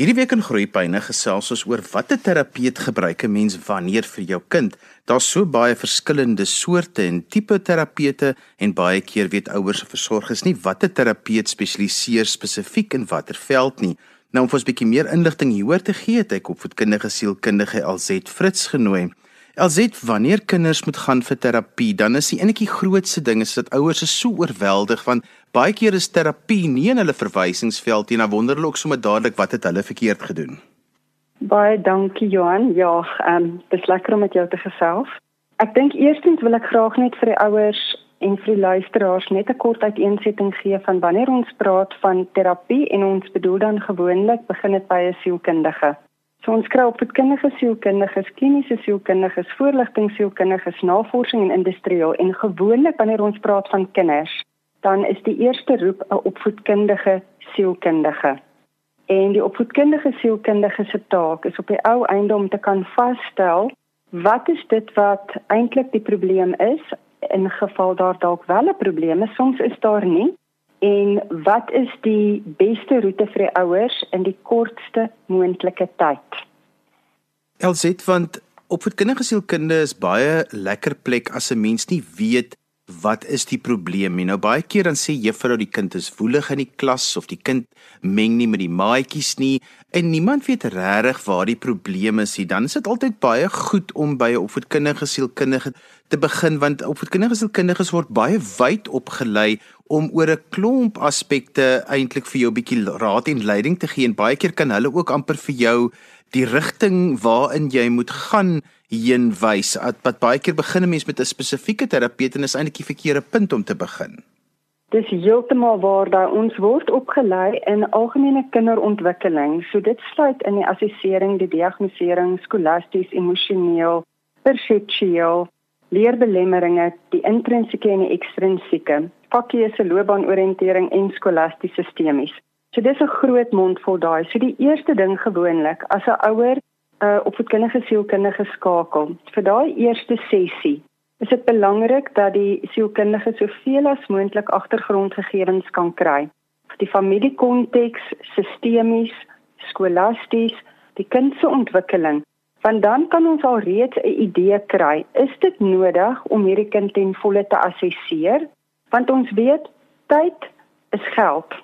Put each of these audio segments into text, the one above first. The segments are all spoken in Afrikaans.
Hierdie week in Groepyne gesels ons oor watter terapeut gebruik 'n mens wanneer vir jou kind. Daar's so baie verskillende soorte en tipe terapeute en baie keer weet ouers of versorgers nie watter terapeut spesialiseer spesifiek in watter veld nie. Nou om vir ons 'n bietjie meer inligting hieroor te gee, het ek opvoedkundige sielkundige Alzet Fritz genooi. Alzet, wanneer kinders moet gaan vir terapie, dan is die enetjie grootste ding is dat ouers is so oorweldig van baie keer is terapie nie in hulle verwysingsveld nie. Nou wonder hulle ook sommer dadelik wat het hulle verkeerd gedoen. Baie dankie Johan. Ja, ehm um, dis lekker om met jou te gesels. Ek dink eerstens wil ek graag net vir die ouers en vir die luisteraars net 'n kort uiteensetting gee van wanneer ons praat van terapie en ons bedoel dan gewoonlik begin dit by 'n sielkundige. So ons kry opvoedkundige sielkundiges, kliniese sielkundiges, voorligtingsielkundiges, navorsing en industrieel en gewoonlik wanneer ons praat van kinders dan is die eerste roep 'n opvoedkundige sielkundige. En die opvoedkundige sielkundige se taak is op die ou einde om te kan vasstel wat is dit wat eintlik die probleem is in geval daar dalk wel 'n probleem is, soms is daar nie. En wat is die beste roete vir die ouers in die kortste moontlike tyd? Elsit want opvoedkundige sielkunde is baie lekker plek as 'n mens nie weet wat is die probleem? En nou baie keer dan sê juffrou die kind is woelig in die klas of die kind meng nie met die maatjies nie en niemand weet regtig waar die probleem is nie. Dan is dit altyd baie goed om by 'n opvoedkundige sielkundige te begin want opvoedkundige sielkundiges word baie wyd opgelei om oor 'n klomp aspekte eintlik vir jou 'n bietjie raad en leiding te gee en baie keer kan hulle ook amper vir jou die rigting waarin jy moet gaan heen wys. Wat baie keer begin 'n mens met 'n spesifieke terapeut en is eintlik die verkeerde punt om te begin. Dis heeltemal waar dat ons word opgelei in algemene kinderontwikkeling. So dit sluit in die assessering, die diagnostisering, skolasties, emosioneel, perseptueel, leerbelemmeringe, die intrinsieke en die ekstrinsieke, fakkiese loopbaanoriëntering en skolastiese sistemies. So dis 'n groot mond vol daai. So die eerste ding gewoonlik as 'n ouer uh, opvoedkundige sielkundige skakel. Vir daai eerste sessie is dit belangrik dat die sielkundige soveel as moontlik agtergrondgegevens kan kry. Die familiekonteks, sistemies, skolasties, die kind se ontwikkeling. Want dan kan ons al reeds 'n idee kry, is dit nodig om hierdie kind ten volle te assesseer? Want ons weet tyd is geld.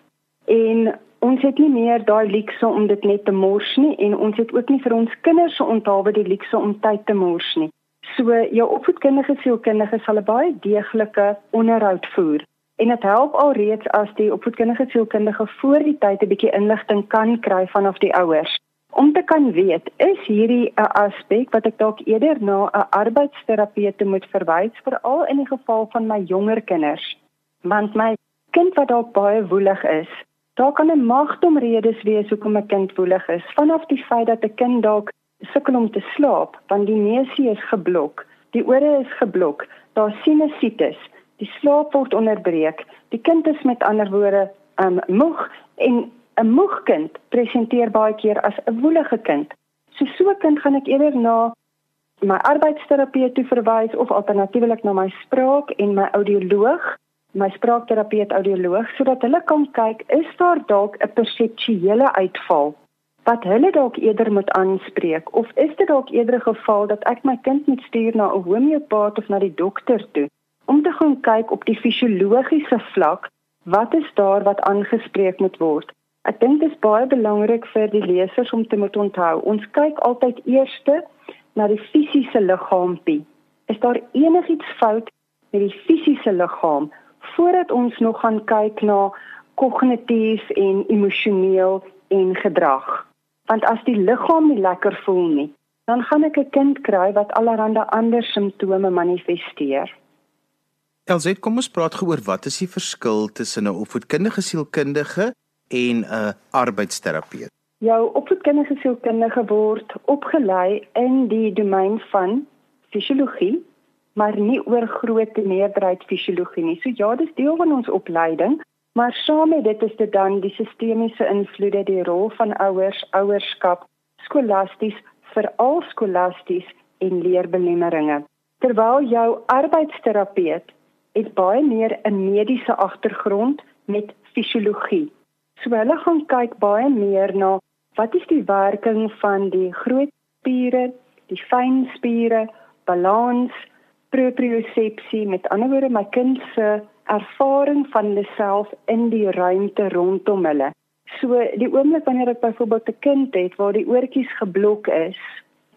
En ons het nie meer daai luukse om dit net te mors nie en ons het ook nie vir ons kinders se onthaalwe die luukse om tyd te mors nie. So jou opvoedkundige sielkundige sal 'n baie deeglike onderhoud voer en dit help alreeds as die opvoedkundige sielkundige voor die tyd 'n bietjie inligting kan kry vanaf die ouers om te kan weet is hierdie 'n aspek wat ek dalk eerder na 'n arbeidsterapeute moet verwys veral in die geval van my jonger kinders want my kind wat dalk baie woelig is Daar kan 'n magdom redes wees hoekom 'n kind woelig is. Vanaf die feit dat 'n kind dalk sukkel om te slaap, want die neusie is geblok, die ore is geblok, daar sinusitis, die slaap word onderbreek. Die kind is met ander woorde um moeg en 'n moeg kind presenteer baie keer as 'n woelige kind. So so 'n kind gaan ek eerder na my arbeidsterapeut toe verwys of alternatiefelik na my spraak en my audioloog my spraakterapeut audioloog sodat hulle kan kyk is daar dalk 'n perseptuele uitval wat hulle dalk eerder moet aanspreek? Of is dit dalk eerder geval dat ek my kind moet stuur na 'n homeopaat of na die dokter toe om te gaan kyk op die fisiologiese vlak wat is daar wat aangespreek moet word? Ek dink dit is baie belangrik vir die lesers om te moet onthou. Ons kyk altyd eers na die fisiese liggaampie is daar enigiets fout met die fisiese liggaam voordat ons nog gaan kyk na kognitief en emosioneel en gedrag. Want as die liggaam nie lekker voel nie, dan gaan ek 'n kind kry wat allerlei ander simptome manifesteer. Elsie, kom ons praat geoor wat is die verskil tussen 'n opvoedkundige sielkundige en 'n arbeidsterapeut? Jou opvoedkundige sielkundige word opgelei in die domein van fisiologie, maar nie oor groot meerderheid fisiologie nie. So ja, dis deel van ons opleiding, maar saam met dit is dit dan die sistemiese invloede, die rol van ouers, ouerskap, skolasties, veral skolasties en leerbelemmeringe. Terwyl jou arbeidsterapeut het baie meer 'n mediese agtergrond met fisiologie. So hulle gaan kyk baie meer na wat is die werking van die groot spiere, die fyn spiere, balans, propriosepsie, met ander woorde my kind se ervaring van hulle self in die ruimte rondom hulle. So die oomblik wanneer ek byvoorbeeld 'n kind het waar die oortjies geblok is,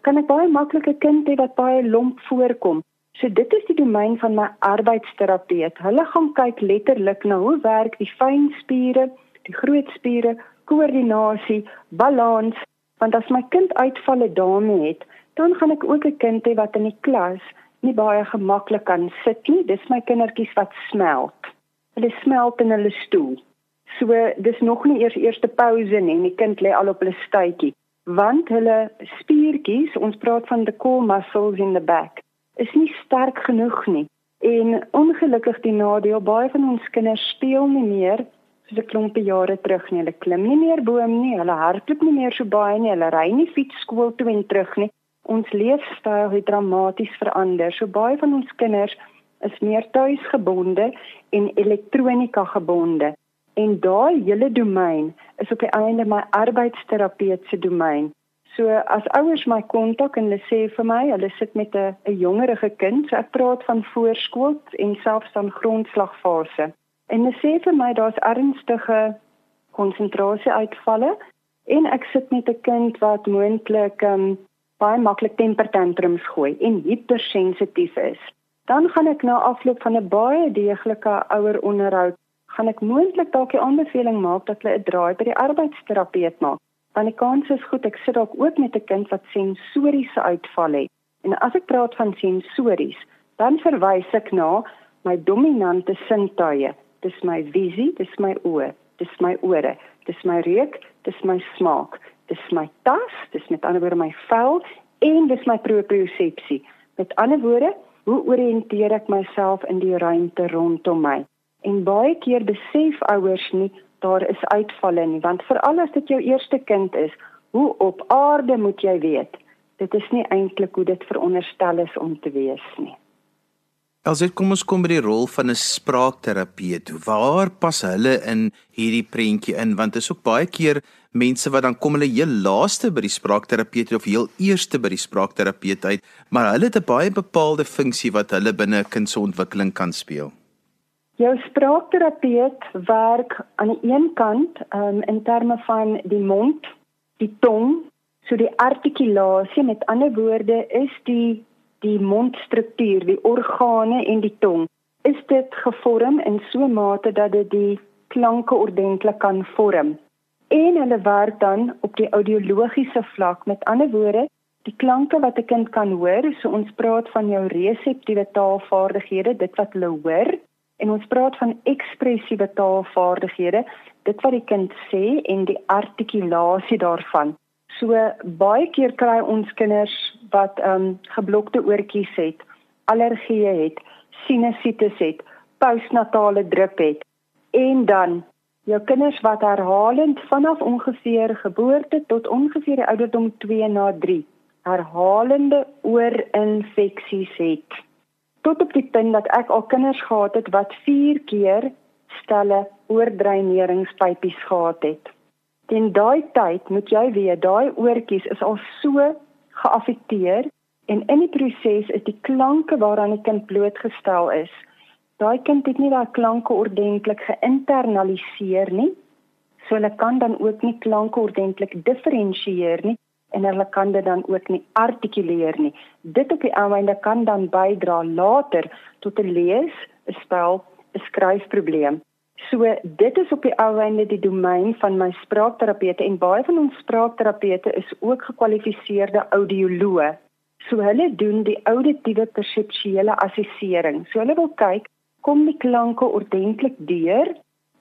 kan ek baie maklik 'n kind hê wat baie lomp voorkom. So dit is die domein van my arbeidsterapeut. Hulle gaan kyk letterlik na hoe werk die fyn spiere, die groot spiere, koördinasie, balans, want as my kind uitvalle daarmee het, dan gaan ek ook 'n kind hê wat in die klas nie baie gemaklik kan sit nie. Dis my kindertjies wat smelt. Hulle smelt in hulle stoel. So dis nog nie eers eerste pouse nie en die kind lê al op hulle stuitjie want hulle spiertjies, ons praat van the core muscles in the back, is nie sterk genoeg nie. En ongelukkig die nadeel baie van ons kinders speel nie meer soos 'n klompie jare terug nie. Hulle klim nie meer boom nie, hulle hardloop nie meer so baie nie, hulle ry nie fiets skool toe en terug nie. Ons leefstyl het dramaties verander. So baie van ons kinders is meer tuisgebonde en elektronika gebonde. En daai hele domein is op die einde my arbeidsterapeut se domein. So as ouers my kontak en hulle sê vir my, hulle sit met 'n 'n jongerige kind, so ek praat van voorskool en selfs dan grondslagfase. En hulle sê vir my daar's ernstige konsentrasieuitvalle en ek sit met 'n kind wat moontlik um, baie maklik tempertantrums gooi en hypersensitief is. Dan gaan ek na afloop van 'n baie deeglike ouer onderhoud, gaan ek moontlik dalk die aanbeveling maak dat hulle 'n draai by die arbeidsterapeut maak. Want die kans is goed ek sit dalk ook met 'n kind wat sensoriese uitval het. En as ek praat van sensories, dan verwys ek na my dominante sintuie dis my visie, dis my oë, dis my ore, dis my reuk, dis my smaak, dis my tas, dis met ander woorde my vel en dis my propriosepsie. Met ander woorde, hoe orienteer ek myself in die ruimte rondom my? En baie keer besef ouers nie daar is uitvalle nie, want veral as dit jou eerste kind is, hoe op aarde moet jy weet? Dit is nie eintlik hoe dit veronderstel is om te wees nie. Alsit kom ons kom by die rol van 'n spraakterapeut. Waar pas hulle in hierdie prentjie in want dit is ook baie keer mense wat dan kom hulle heel laaste by die spraakterapeut of heel eerste by die spraakterapeut uit, maar hulle het 'n baie bepaalde funksie wat hulle binne 'n kind se ontwikkeling kan speel. Jou spraakterapeut werk aan die een kant um, in terme van die mond, die tong, so die artikulasie, met ander woorde is die die mondstruktuur, die organe en die tong, is dit gevorm in so 'n mate dat dit die klanke ordentlik kan vorm. En hulle werk dan op die audiologiese vlak, met ander woorde, die klanke wat 'n kind kan hoor, so ons praat van jou reseptiewe taalvaardighede, dit wat hulle hoor, en ons praat van ekspressiewe taalvaardighede, dit wat die kind sê en die artikulasie daarvan. So baie keer kry ons kinders wat ehm um, geblokte oortjies het, allergieë het, sinusitis het, postnatale druk het en dan jou kinders wat herhalend vanaf ongeveer geboorte tot ongeveer die ouderdom 2 na 3 herhalende oorinfeksies het. Tot op die punt dat ek al kinders gehad het wat 4 keer stelle oordreineringspypies gehad het. Teen daai tyd moet jy weet daai oortjies is al so geaffekteer en in die proses is die klanke waaraan die kind blootgestel is. Daai kind het nie daai klanke ordentlik geïnternaliseer nie. So hulle kan dan ook nie klanke ordentlik diferensieer nie en hulle kan dit dan ook nie artikuleer nie. Dit op die einde kan dan bydra later tot 'n lees, 'n spel, 'n skryfprobleem. So dit is op die ouende die domein van my spraakterapeute en baie van ons spraakterapeute is ook gekwalifiseerde audioloë. So hulle doen die auditiewe perseptuele assessering. So hulle wil kyk kom die klanke ordentlik deur?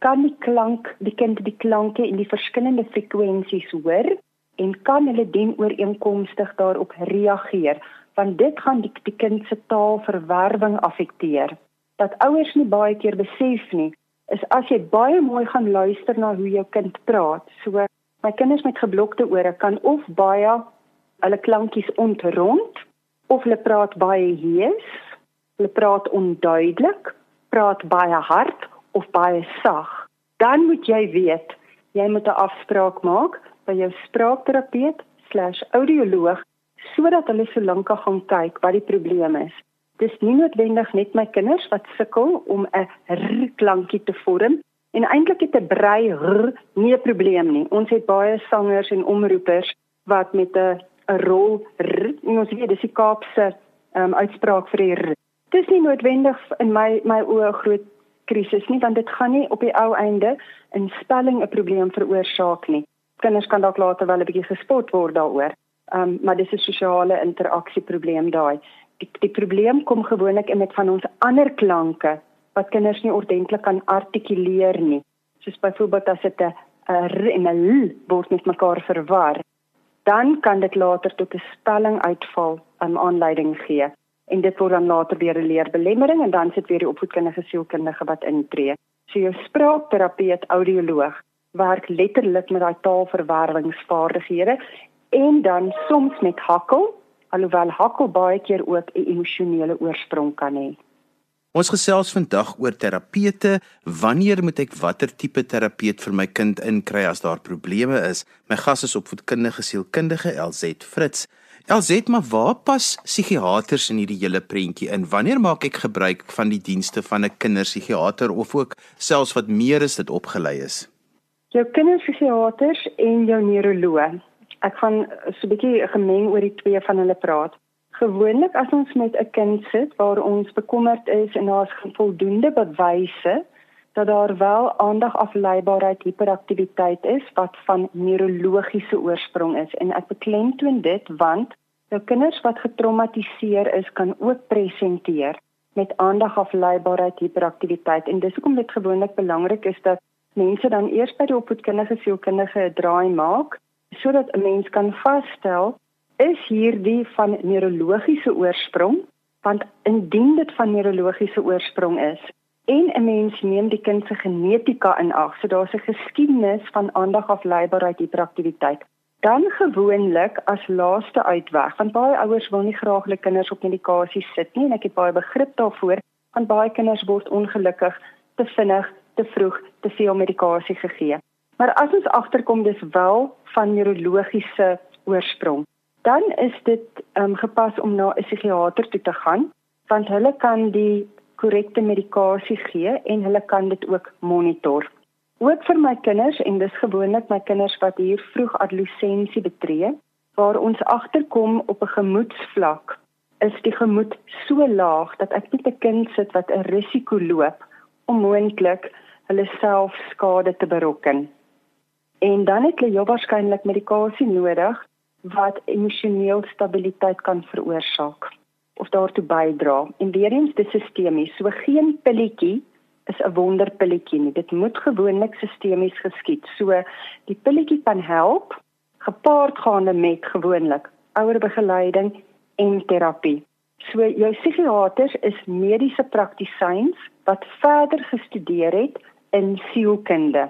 Kan die klank die kind die klanke in die verskillende frekwensies hoor en kan hulle dien ooreenkomstig daarop reageer? Want dit gaan die, die kind se taalverwerwing affekteer. Dat ouers nie baie keer besef nie is as jy baie mooi gaan luister na hoe jou kind praat. So my kinders met geblokte ore kan of baie hulle klankies ontrond of hulle praat baie hees, hulle praat onduidelik, praat baie hard of baie sag. Dan moet jy weet, jy moet 'n afspraak maak by jou spraakterapeut/audioloog sodat hulle so lank kan gaan kyk wat die probleem is. Dis nie noodwendig net my kinders wat sukkel om 'n r klankie te vorm en eintlik het 'n brei r nie 'n probleem nie. Ons het baie sangers en omroepers wat met 'n 'n rol r, ons weet dis die Kaapse um, uitspraak vir die r. Dis nie noodwendig in my my oë groot krisis nie want dit gaan nie op die ou einde in spelling 'n probleem veroorsaak nie. Kinders kan dalk later wel 'n bietjie gespot word daaroor. Um, maar dis 'n sosiale interaksie probleem daai die, die probleem kom gewoonlik in met van ons ander klanke wat kinders nie ordentlik kan artikuleer nie. Soos byvoorbeeld as dit 'n r en 'n l word met mekaar verwar, dan kan dit later tot 'n spelling uitval aan aanleiding gee en dit word dan later weer 'n leerbelemmering en dan sit weer die opvoedkundige sielkundige wat intree. So jou spraakterapeut audioloog werk letterlik met daai taalverwerwingsvaardighede en dan soms met hakkel alhoewel hakkel baie keer ook 'n emosionele oorsprong kan hê. Ons gesels vandag oor terapete. Wanneer moet ek watter tipe terapeut vir my kind inkry as daar probleme is? My gas is opvoedkundige sielkundige LZ Fritz. LZ, maar waar pas psigiaters in hierdie hele prentjie in? Wanneer maak ek gebruik van die dienste van 'n kinderpsigiater of ook selfs wat meer is dit opgelei is? Jou kinderpsigiaters en jou neuroloog ek gaan so 'n bietjie gemeng oor die twee van hulle praat. Gewoonlik as ons met 'n kind sit waar ons bekommerd is en daar is voldoende bewyse dat daar wel aandagafleibaarheid hiperaktiwiteit is wat van neurologiese oorsprong is en ek beklemtoon dit want jou kinders wat getraumatiseer is kan ook presenteer met aandagafleibaarheid hiperaktiwiteit en dis hoekom dit gewoonlik belangrik is dat mense dan eers by die opvoedkundige sielkundige draai maak sodat 'n mens kan vasstel is hierdie van neurologiese oorsprong want indien dit van neurologiese oorsprong is en 'n mens neem die kind se genetika in ag so daar's 'n geskiedenis van aandagafleibaarheid hiperaktiwiteit dan gewoonlik as laaste uitweg want baie ouers wil nie graag hulle kinders op medikasie sit nie en ek het baie begrip daarvoor want baie kinders word ongelukkig te vinnig te vroeg te veel medikasie gegee Maar as ons agterkom dis wel van neurologiese oorsprong, dan is dit um, gepas om na 'n psigiater toe te gaan want hulle kan die korrekte medikasie gee en hulle kan dit ook monitor. Ook vir my kinders en dis gewoonlik my kinders wat hier vroeg adolessensie betree, waar ons agterkom op 'n gemoedsvlak, is die gemoed so laag dat ek net 'n kind sit wat 'n risiko loop om moontlik hulle self skade te berokken en dan het hulle waarskynlik medikasie nodig wat emosioneel stabiliteit kan veroorsaak of daartoe bydra. En weer eens dis sistemies. So geen pilletjie is 'n wonderpilletjie nie. Dit moet gewoonlik sistemies geskied. So die pilletjie kan help gepaard gaande met gewoonlik ouerbegeleiding en terapie. So jou psigiaters is mediese praktisyns wat verder gestudeer het in sielkunde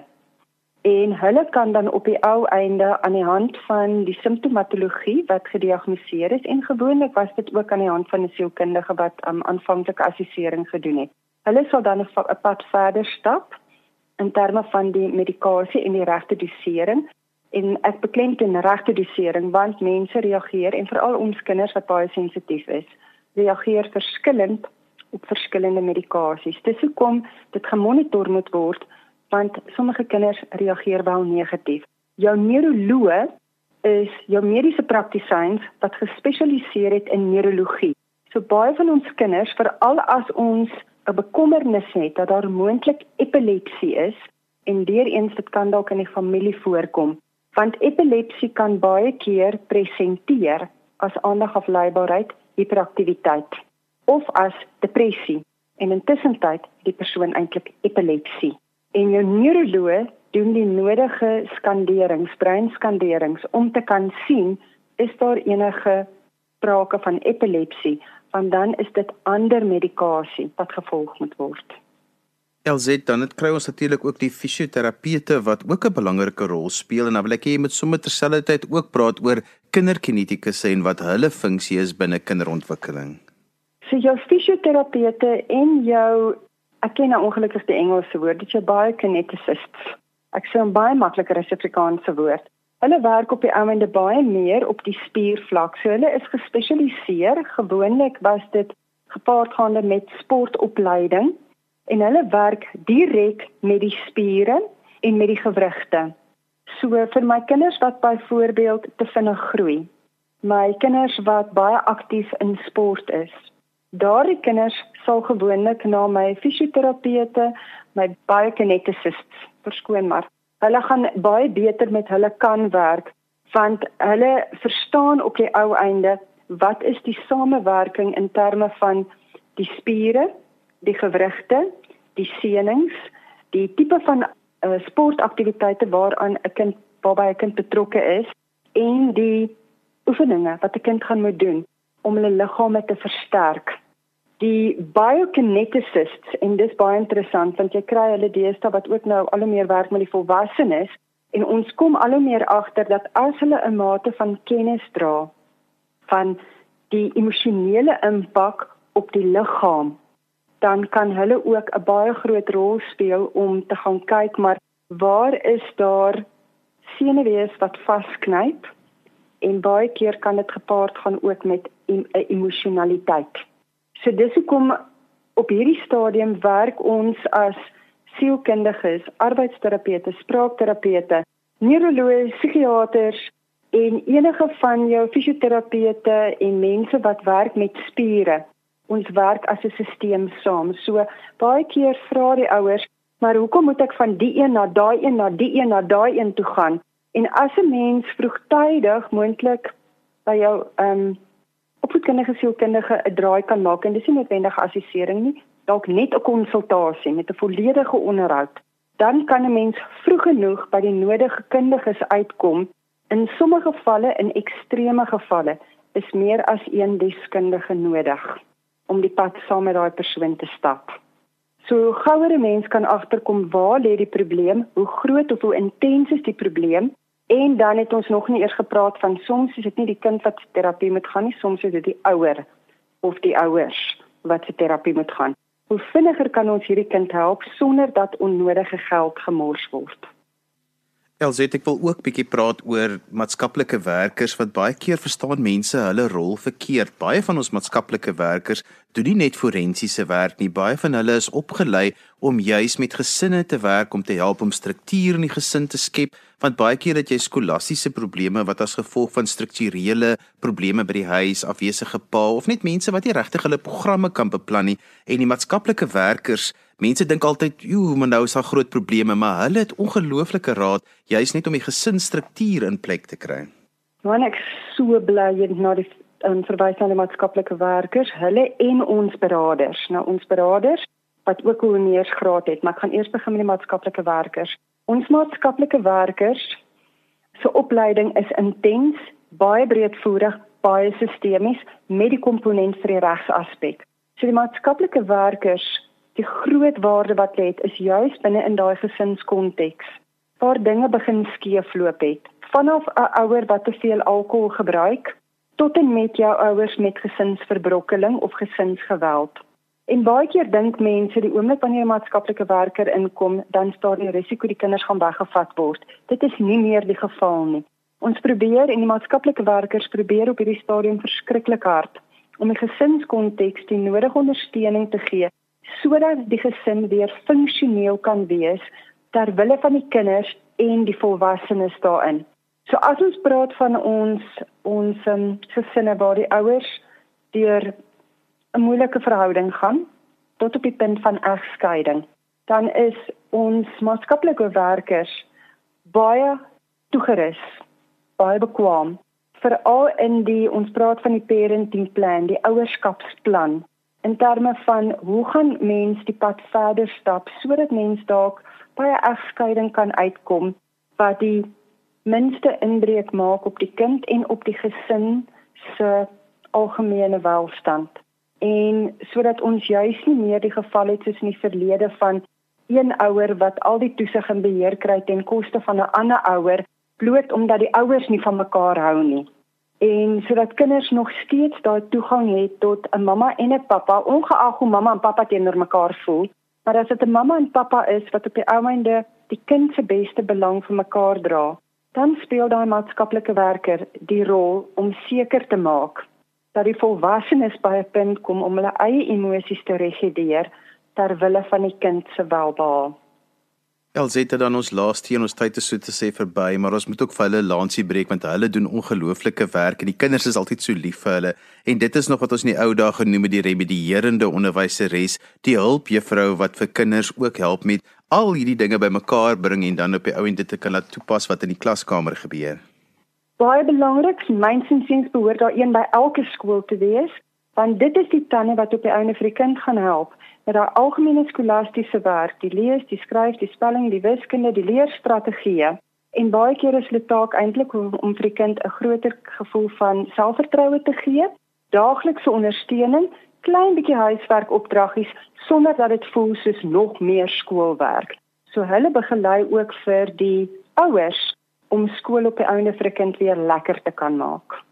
en hulle kan dan op die ou einde aan die hand van die simptomatologie wat gediagnoseer is en gewoonlik was dit ook aan die hand van 'n sielkundige wat um, aanvanklike assessering gedoen het. Hulle sal dan 'n pad verder stap in terme van die medikasie en die regte dosering en ek beklemtoon regte dosering want mense reageer en veral ons kinders wat baie sensitief is, reageer verskillend op verskillende medikasies. Dis hoekom dit gemonitor moet word want sommige kinders reageer wel negatief. Jou neuroloog is jou mediese praktisyns wat gespesialiseer het in neurologie. So baie van ons kinders, veral as ons 'n bekommernis het dat daar moontlik epilepsie is en weer eens dit kan dalk in die familie voorkom, want epilepsie kan baie keer presenteer as aandagafleibaarheid, hiperaktiwiteit of as depressie en intussen tyd die persoon eintlik epilepsie en jou neuroloog doen die nodige skanderings, breinskanderings om te kan sien is daar enige sprake van epilepsie, want dan is dit ander medikasie wat gevolg moet word. LZ dan het kry ons natuurlik ook die fisioterapeute wat ook 'n belangrike rol speel en dan wil ek hê jy moet sommer terselfdertyd ook praat oor kinderkinetikusse en wat hulle funksie is binne kinderontwikkeling. So jou fisioterapeute en jou ek ken nou ongelukkig die Engelse woord, dit is baie kineticists. Ek sê 'n baie makliker Afrikaanse woord. Hulle werk op die oomblik baie meer op die spiervlak. So hulle is gespesialiseer. Gewoonlik was dit gepaardgaande met sportopleiding en hulle werk direk met die spiere en met die gewrigte. So vir my kinders wat byvoorbeeld te vinnig groei, my kinders wat baie aktief in sport is, daardie kinders sal gewoonlik na my fisioterapeute, my biokineticists verskoon maar. Hulle gaan baie beter met hulle kan werk want hulle verstaan op die ou einde wat is die samewerking in terme van die spiere, die gewrigte, die seunings, die tipe van uh, sportaktiwiteite waaraan 'n kind waarby 'n kind betrokke is en die oefeninge wat 'n kind gaan moet doen om hulle liggame te versterk. Die biokineticists en dis baie interessant want jy kry hulle deesdae wat ook nou al hoe meer werk met die volwassenes en ons kom al hoe meer agter dat as hulle 'n mate van kennis dra van die emosionele impak op die liggaam dan kan hulle ook 'n baie groot rol speel om te gaan kyk maar waar is daar senuwees wat vasknyp en baie keer kan dit gepaard gaan ook met 'n emosionaliteit. So dis hoekom op hierdie stadium werk ons as sielkundiges, arbeidsterapeute, spraakterapeute, neuroloë, psigiaters en enige van jou fisioterapeute en mense wat werk met spiere ons werk as 'n stelsel saam. So baie keer vra die ouers, maar hoekom moet ek van die een na daai een na die een na daai een toe gaan? En as 'n mens vroegtydig moontlik by jou ehm um, opvoedkundige sielkundige 'n draai kan maak en dis nie noodwendig assessering nie, dalk net 'n konsultasie met 'n volledige onderhoud, dan kan 'n mens vroeg genoeg by die nodige kundiges uitkom. In sommige gevalle, in ekstreme gevalle, is meer as een deskundige nodig om die pad saam met daai persoon te stap. So gouer 'n mens kan agterkom waar lê die probleem, hoe groot of hoe intens is die probleem en dan het ons nog nie eers gepraat van soms is dit nie die kind wat terapie moet gaan nie, soms is dit die ouer of die ouers wat se terapie moet gaan. Hoe vinniger kan ons hierdie kind help sonder dat onnodige geld gemors word? Elzet ek wil ook bietjie praat oor maatskaplike werkers wat baie keer verstaan mense hulle rol verkeerd. Baie van ons maatskaplike werkers doen nie net forensiese werk nie. Baie van hulle is opgelei om juis met gesinne te werk om te help om struktuur in die gesin te skep want baie keer het jy skolastiese probleme wat as gevolg van strukturele probleme by die huis, afwesige pa of net mense wat nie regtig hulle programme kan beplan nie en die maatskaplike werkers, mense dink altyd, "Joe, maar nou is daar groot probleme," maar hulle het ongelooflike raad juis net om die gesinsstruktuur in plek te kry. Want ek so bly jy na die um, verwys na die maatskaplike werkers, hulle en ons beraders. Nou ons beraders wat ook 'n honeursgraad het, maar ek gaan eers begin met die maatskaplike werkers. Ons maatskaplike werkers se opleiding is intens, baie breedvoerig, baie sistemies met die komponent vir die regsaspek. So die maatskaplike werkers, die groot waarde wat lê, is juis binne in daai gesinskonteks waar dinge begin skeefloop het. Vanaf 'n ouer wat te veel alkohol gebruik tot en met jou ouers met gesinsverbrokkeling of gesinsgeweld. En baie keer dink mense die oomblik wanneer 'n maatskaplike werker inkom, dan staan die risiko die kinders gaan weggevat word. Dit is nie meer die geval nie. Ons probeer en die maatskaplike werkers probeer op hierdie stadium verskriklik hard om die gesinskonteks die nodige ondersteuning te gee sodat die gesin weer funksioneel kan wees ter wille van die kinders en die volwassenes daarin. So as ons praat van ons ons um, gesinne waar die ouers deur 'n moeilike verhouding gaan tot op die punt van egskeiding, dan is ons maatskaplike werkers baie toegerus, baie bekwam veral in die ons praat van die parenting plan, die ouerskapsplan in terme van hoe gaan mens die pad verder stap sodat mens dalk by 'n egskeiding kan uitkom wat die minste inbreuk maak op die kind en op die gesin se algemene welstand en sodat ons juis nie meer die geval het soos in die verlede van een ouer wat al die toesig en beheer kry ten koste van 'n ander ouer bloot omdat die ouers nie van mekaar hou nie. En sodat kinders nog steeds daai toegang het tot 'n mamma en 'n pappa ongeag hoe mamma en pappa teenoor mekaar voel maar as dit 'n mamma en pappa is wat op die ou einde die kind se beste belang vir mekaar dra dan speel daai maatskaplike werker die rol om seker te maak dat die volwassenes by 'n punt kom om hulle eie emosies te reguleer ter wille van die kind se welbehae. Elsette dan ons laaste een ons tyd is so te sê verby, maar ons moet ook vir hulle lansie breek want hulle doen ongelooflike werk en die kinders is altyd so lief vir hulle. En dit is nog wat ons in die ou dae genoem het die remedierende onderwyseres, die hulpjuffrou wat vir kinders ook help met al hierdie dinge bymekaar bring en dan op die ou end dit te kan laat toepas wat in die klaskamer gebeur baie belangrik. Mynsinsiens behoort daar een by elke skool te wees, want dit is die tande wat op die ouene vir die kind gaan help met daai algemene skolastiese werk, die lees, die skryf, die spelling, die wiskunde, die leerstrategieë. En baie keer is dit taak eintlik om, om vir die kind 'n groter gevoel van selfvertroue te gee, daaglikse ondersteuning, klein bietjie huiswerk opdraggies sonder dat dit voel soos nog meer skoolwerk. So hulle begelei ook vir die ouers om skool op die ouene vir 'n kind weer lekker te kan maak.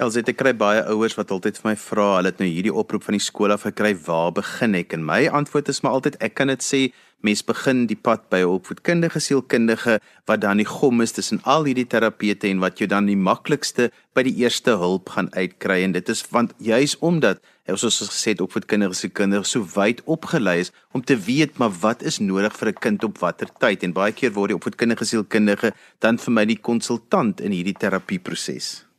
Elsie, ek kry baie ouers wat altyd vir my vra, hulle het nou hierdie oproep van die skool af gekry, waar begin ek? En my antwoord is maar altyd ek kan dit sê, mens begin die pad by 'n opvoedkundige sielkundige wat dan die gom is tussen al hierdie terapete en wat jy dan die maklikste by die eerste hulp gaan uitkry en dit is want juis omdat ons soos gesê het opvoedkundige sielkundige so wyd opgelei is om te weet maar wat is nodig vir 'n kind op watter tyd en baie keer word die opvoedkundige sielkundige dan vir my die konsultant in hierdie terapieproses.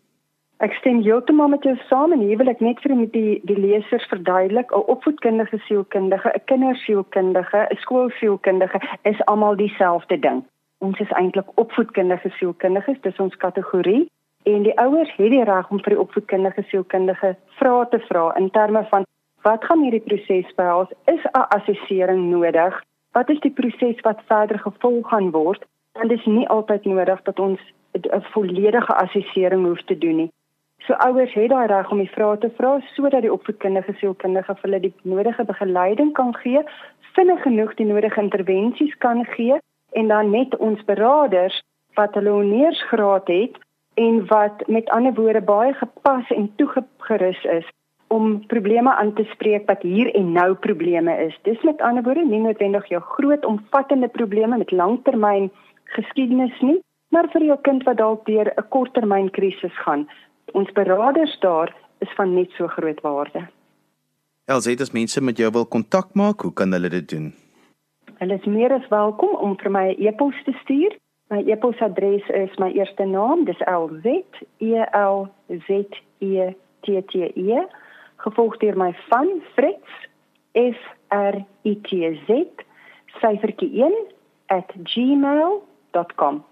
Ek stem heeltemal met jou saam en hier wil ek net vir die die lesers verduidelik, 'n opvoedkundige sielkundige, 'n kindersielkundige, 'n skoolsielkundige is almal dieselfde ding. Ons is eintlik opvoedkundige sielkundiges, dis ons kategorie en die ouers het die reg om vir die opvoedkundige sielkundige vrae te vra in terme van wat gaan hierdie proses behels? Is 'n assessering nodig? Wat is die proses wat verder gevolg gaan word? En dit is nie altyd nodig dat ons 'n volledige assessering hoef te doen nie. So ouers het daai reg om die vrae te vra sodat die opvoedkundige sielkundige vir hulle die nodige begeleiding kan gee, vinnig genoeg die nodige intervensies kan gee en dan net ons beraders wat hulle honeursgraad het en wat met ander woorde baie gepas en toegerus is om probleme aan te spreek wat hier en nou probleme is. Dis met ander woorde nie noodwendig jou groot omvattende probleme met langtermyn geskiedenis nie, maar vir jou kind wat dalk deur 'n korttermyn krisis gaan ons beraders daar is van net so groot waarde. Elsie, as mense met jou wil kontak maak, hoe kan hulle dit doen? Hulle is meer as welkom om vir my 'n e e-pos te stuur. My e-posadres is my eerste naam, dis L Z E L Z E T T E, gevolg deur my van Fritz F R I T Z syfertjie 1 @gmail.com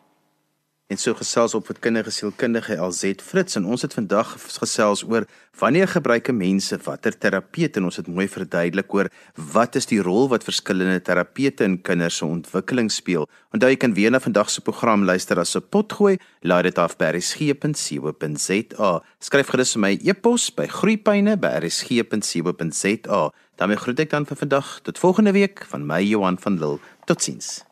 en so gesels op wat kinderlike sielkundige LZ Fritz en ons het vandag gesels oor wanneer gebruik mense watter terapeute en ons het mooi verduidelik oor wat is die rol wat verskillende terapeute in kinders se ontwikkeling speel. Onthou jy kan weer na vandag se program luister as 'n potgooi, laai dit af by rsg.co.za. Skryf gerus my e-pos by groeipyne@rsg.co.za. daarmee groet ek dan vir vandag tot volgende week van my Johan van Lille. Totsiens.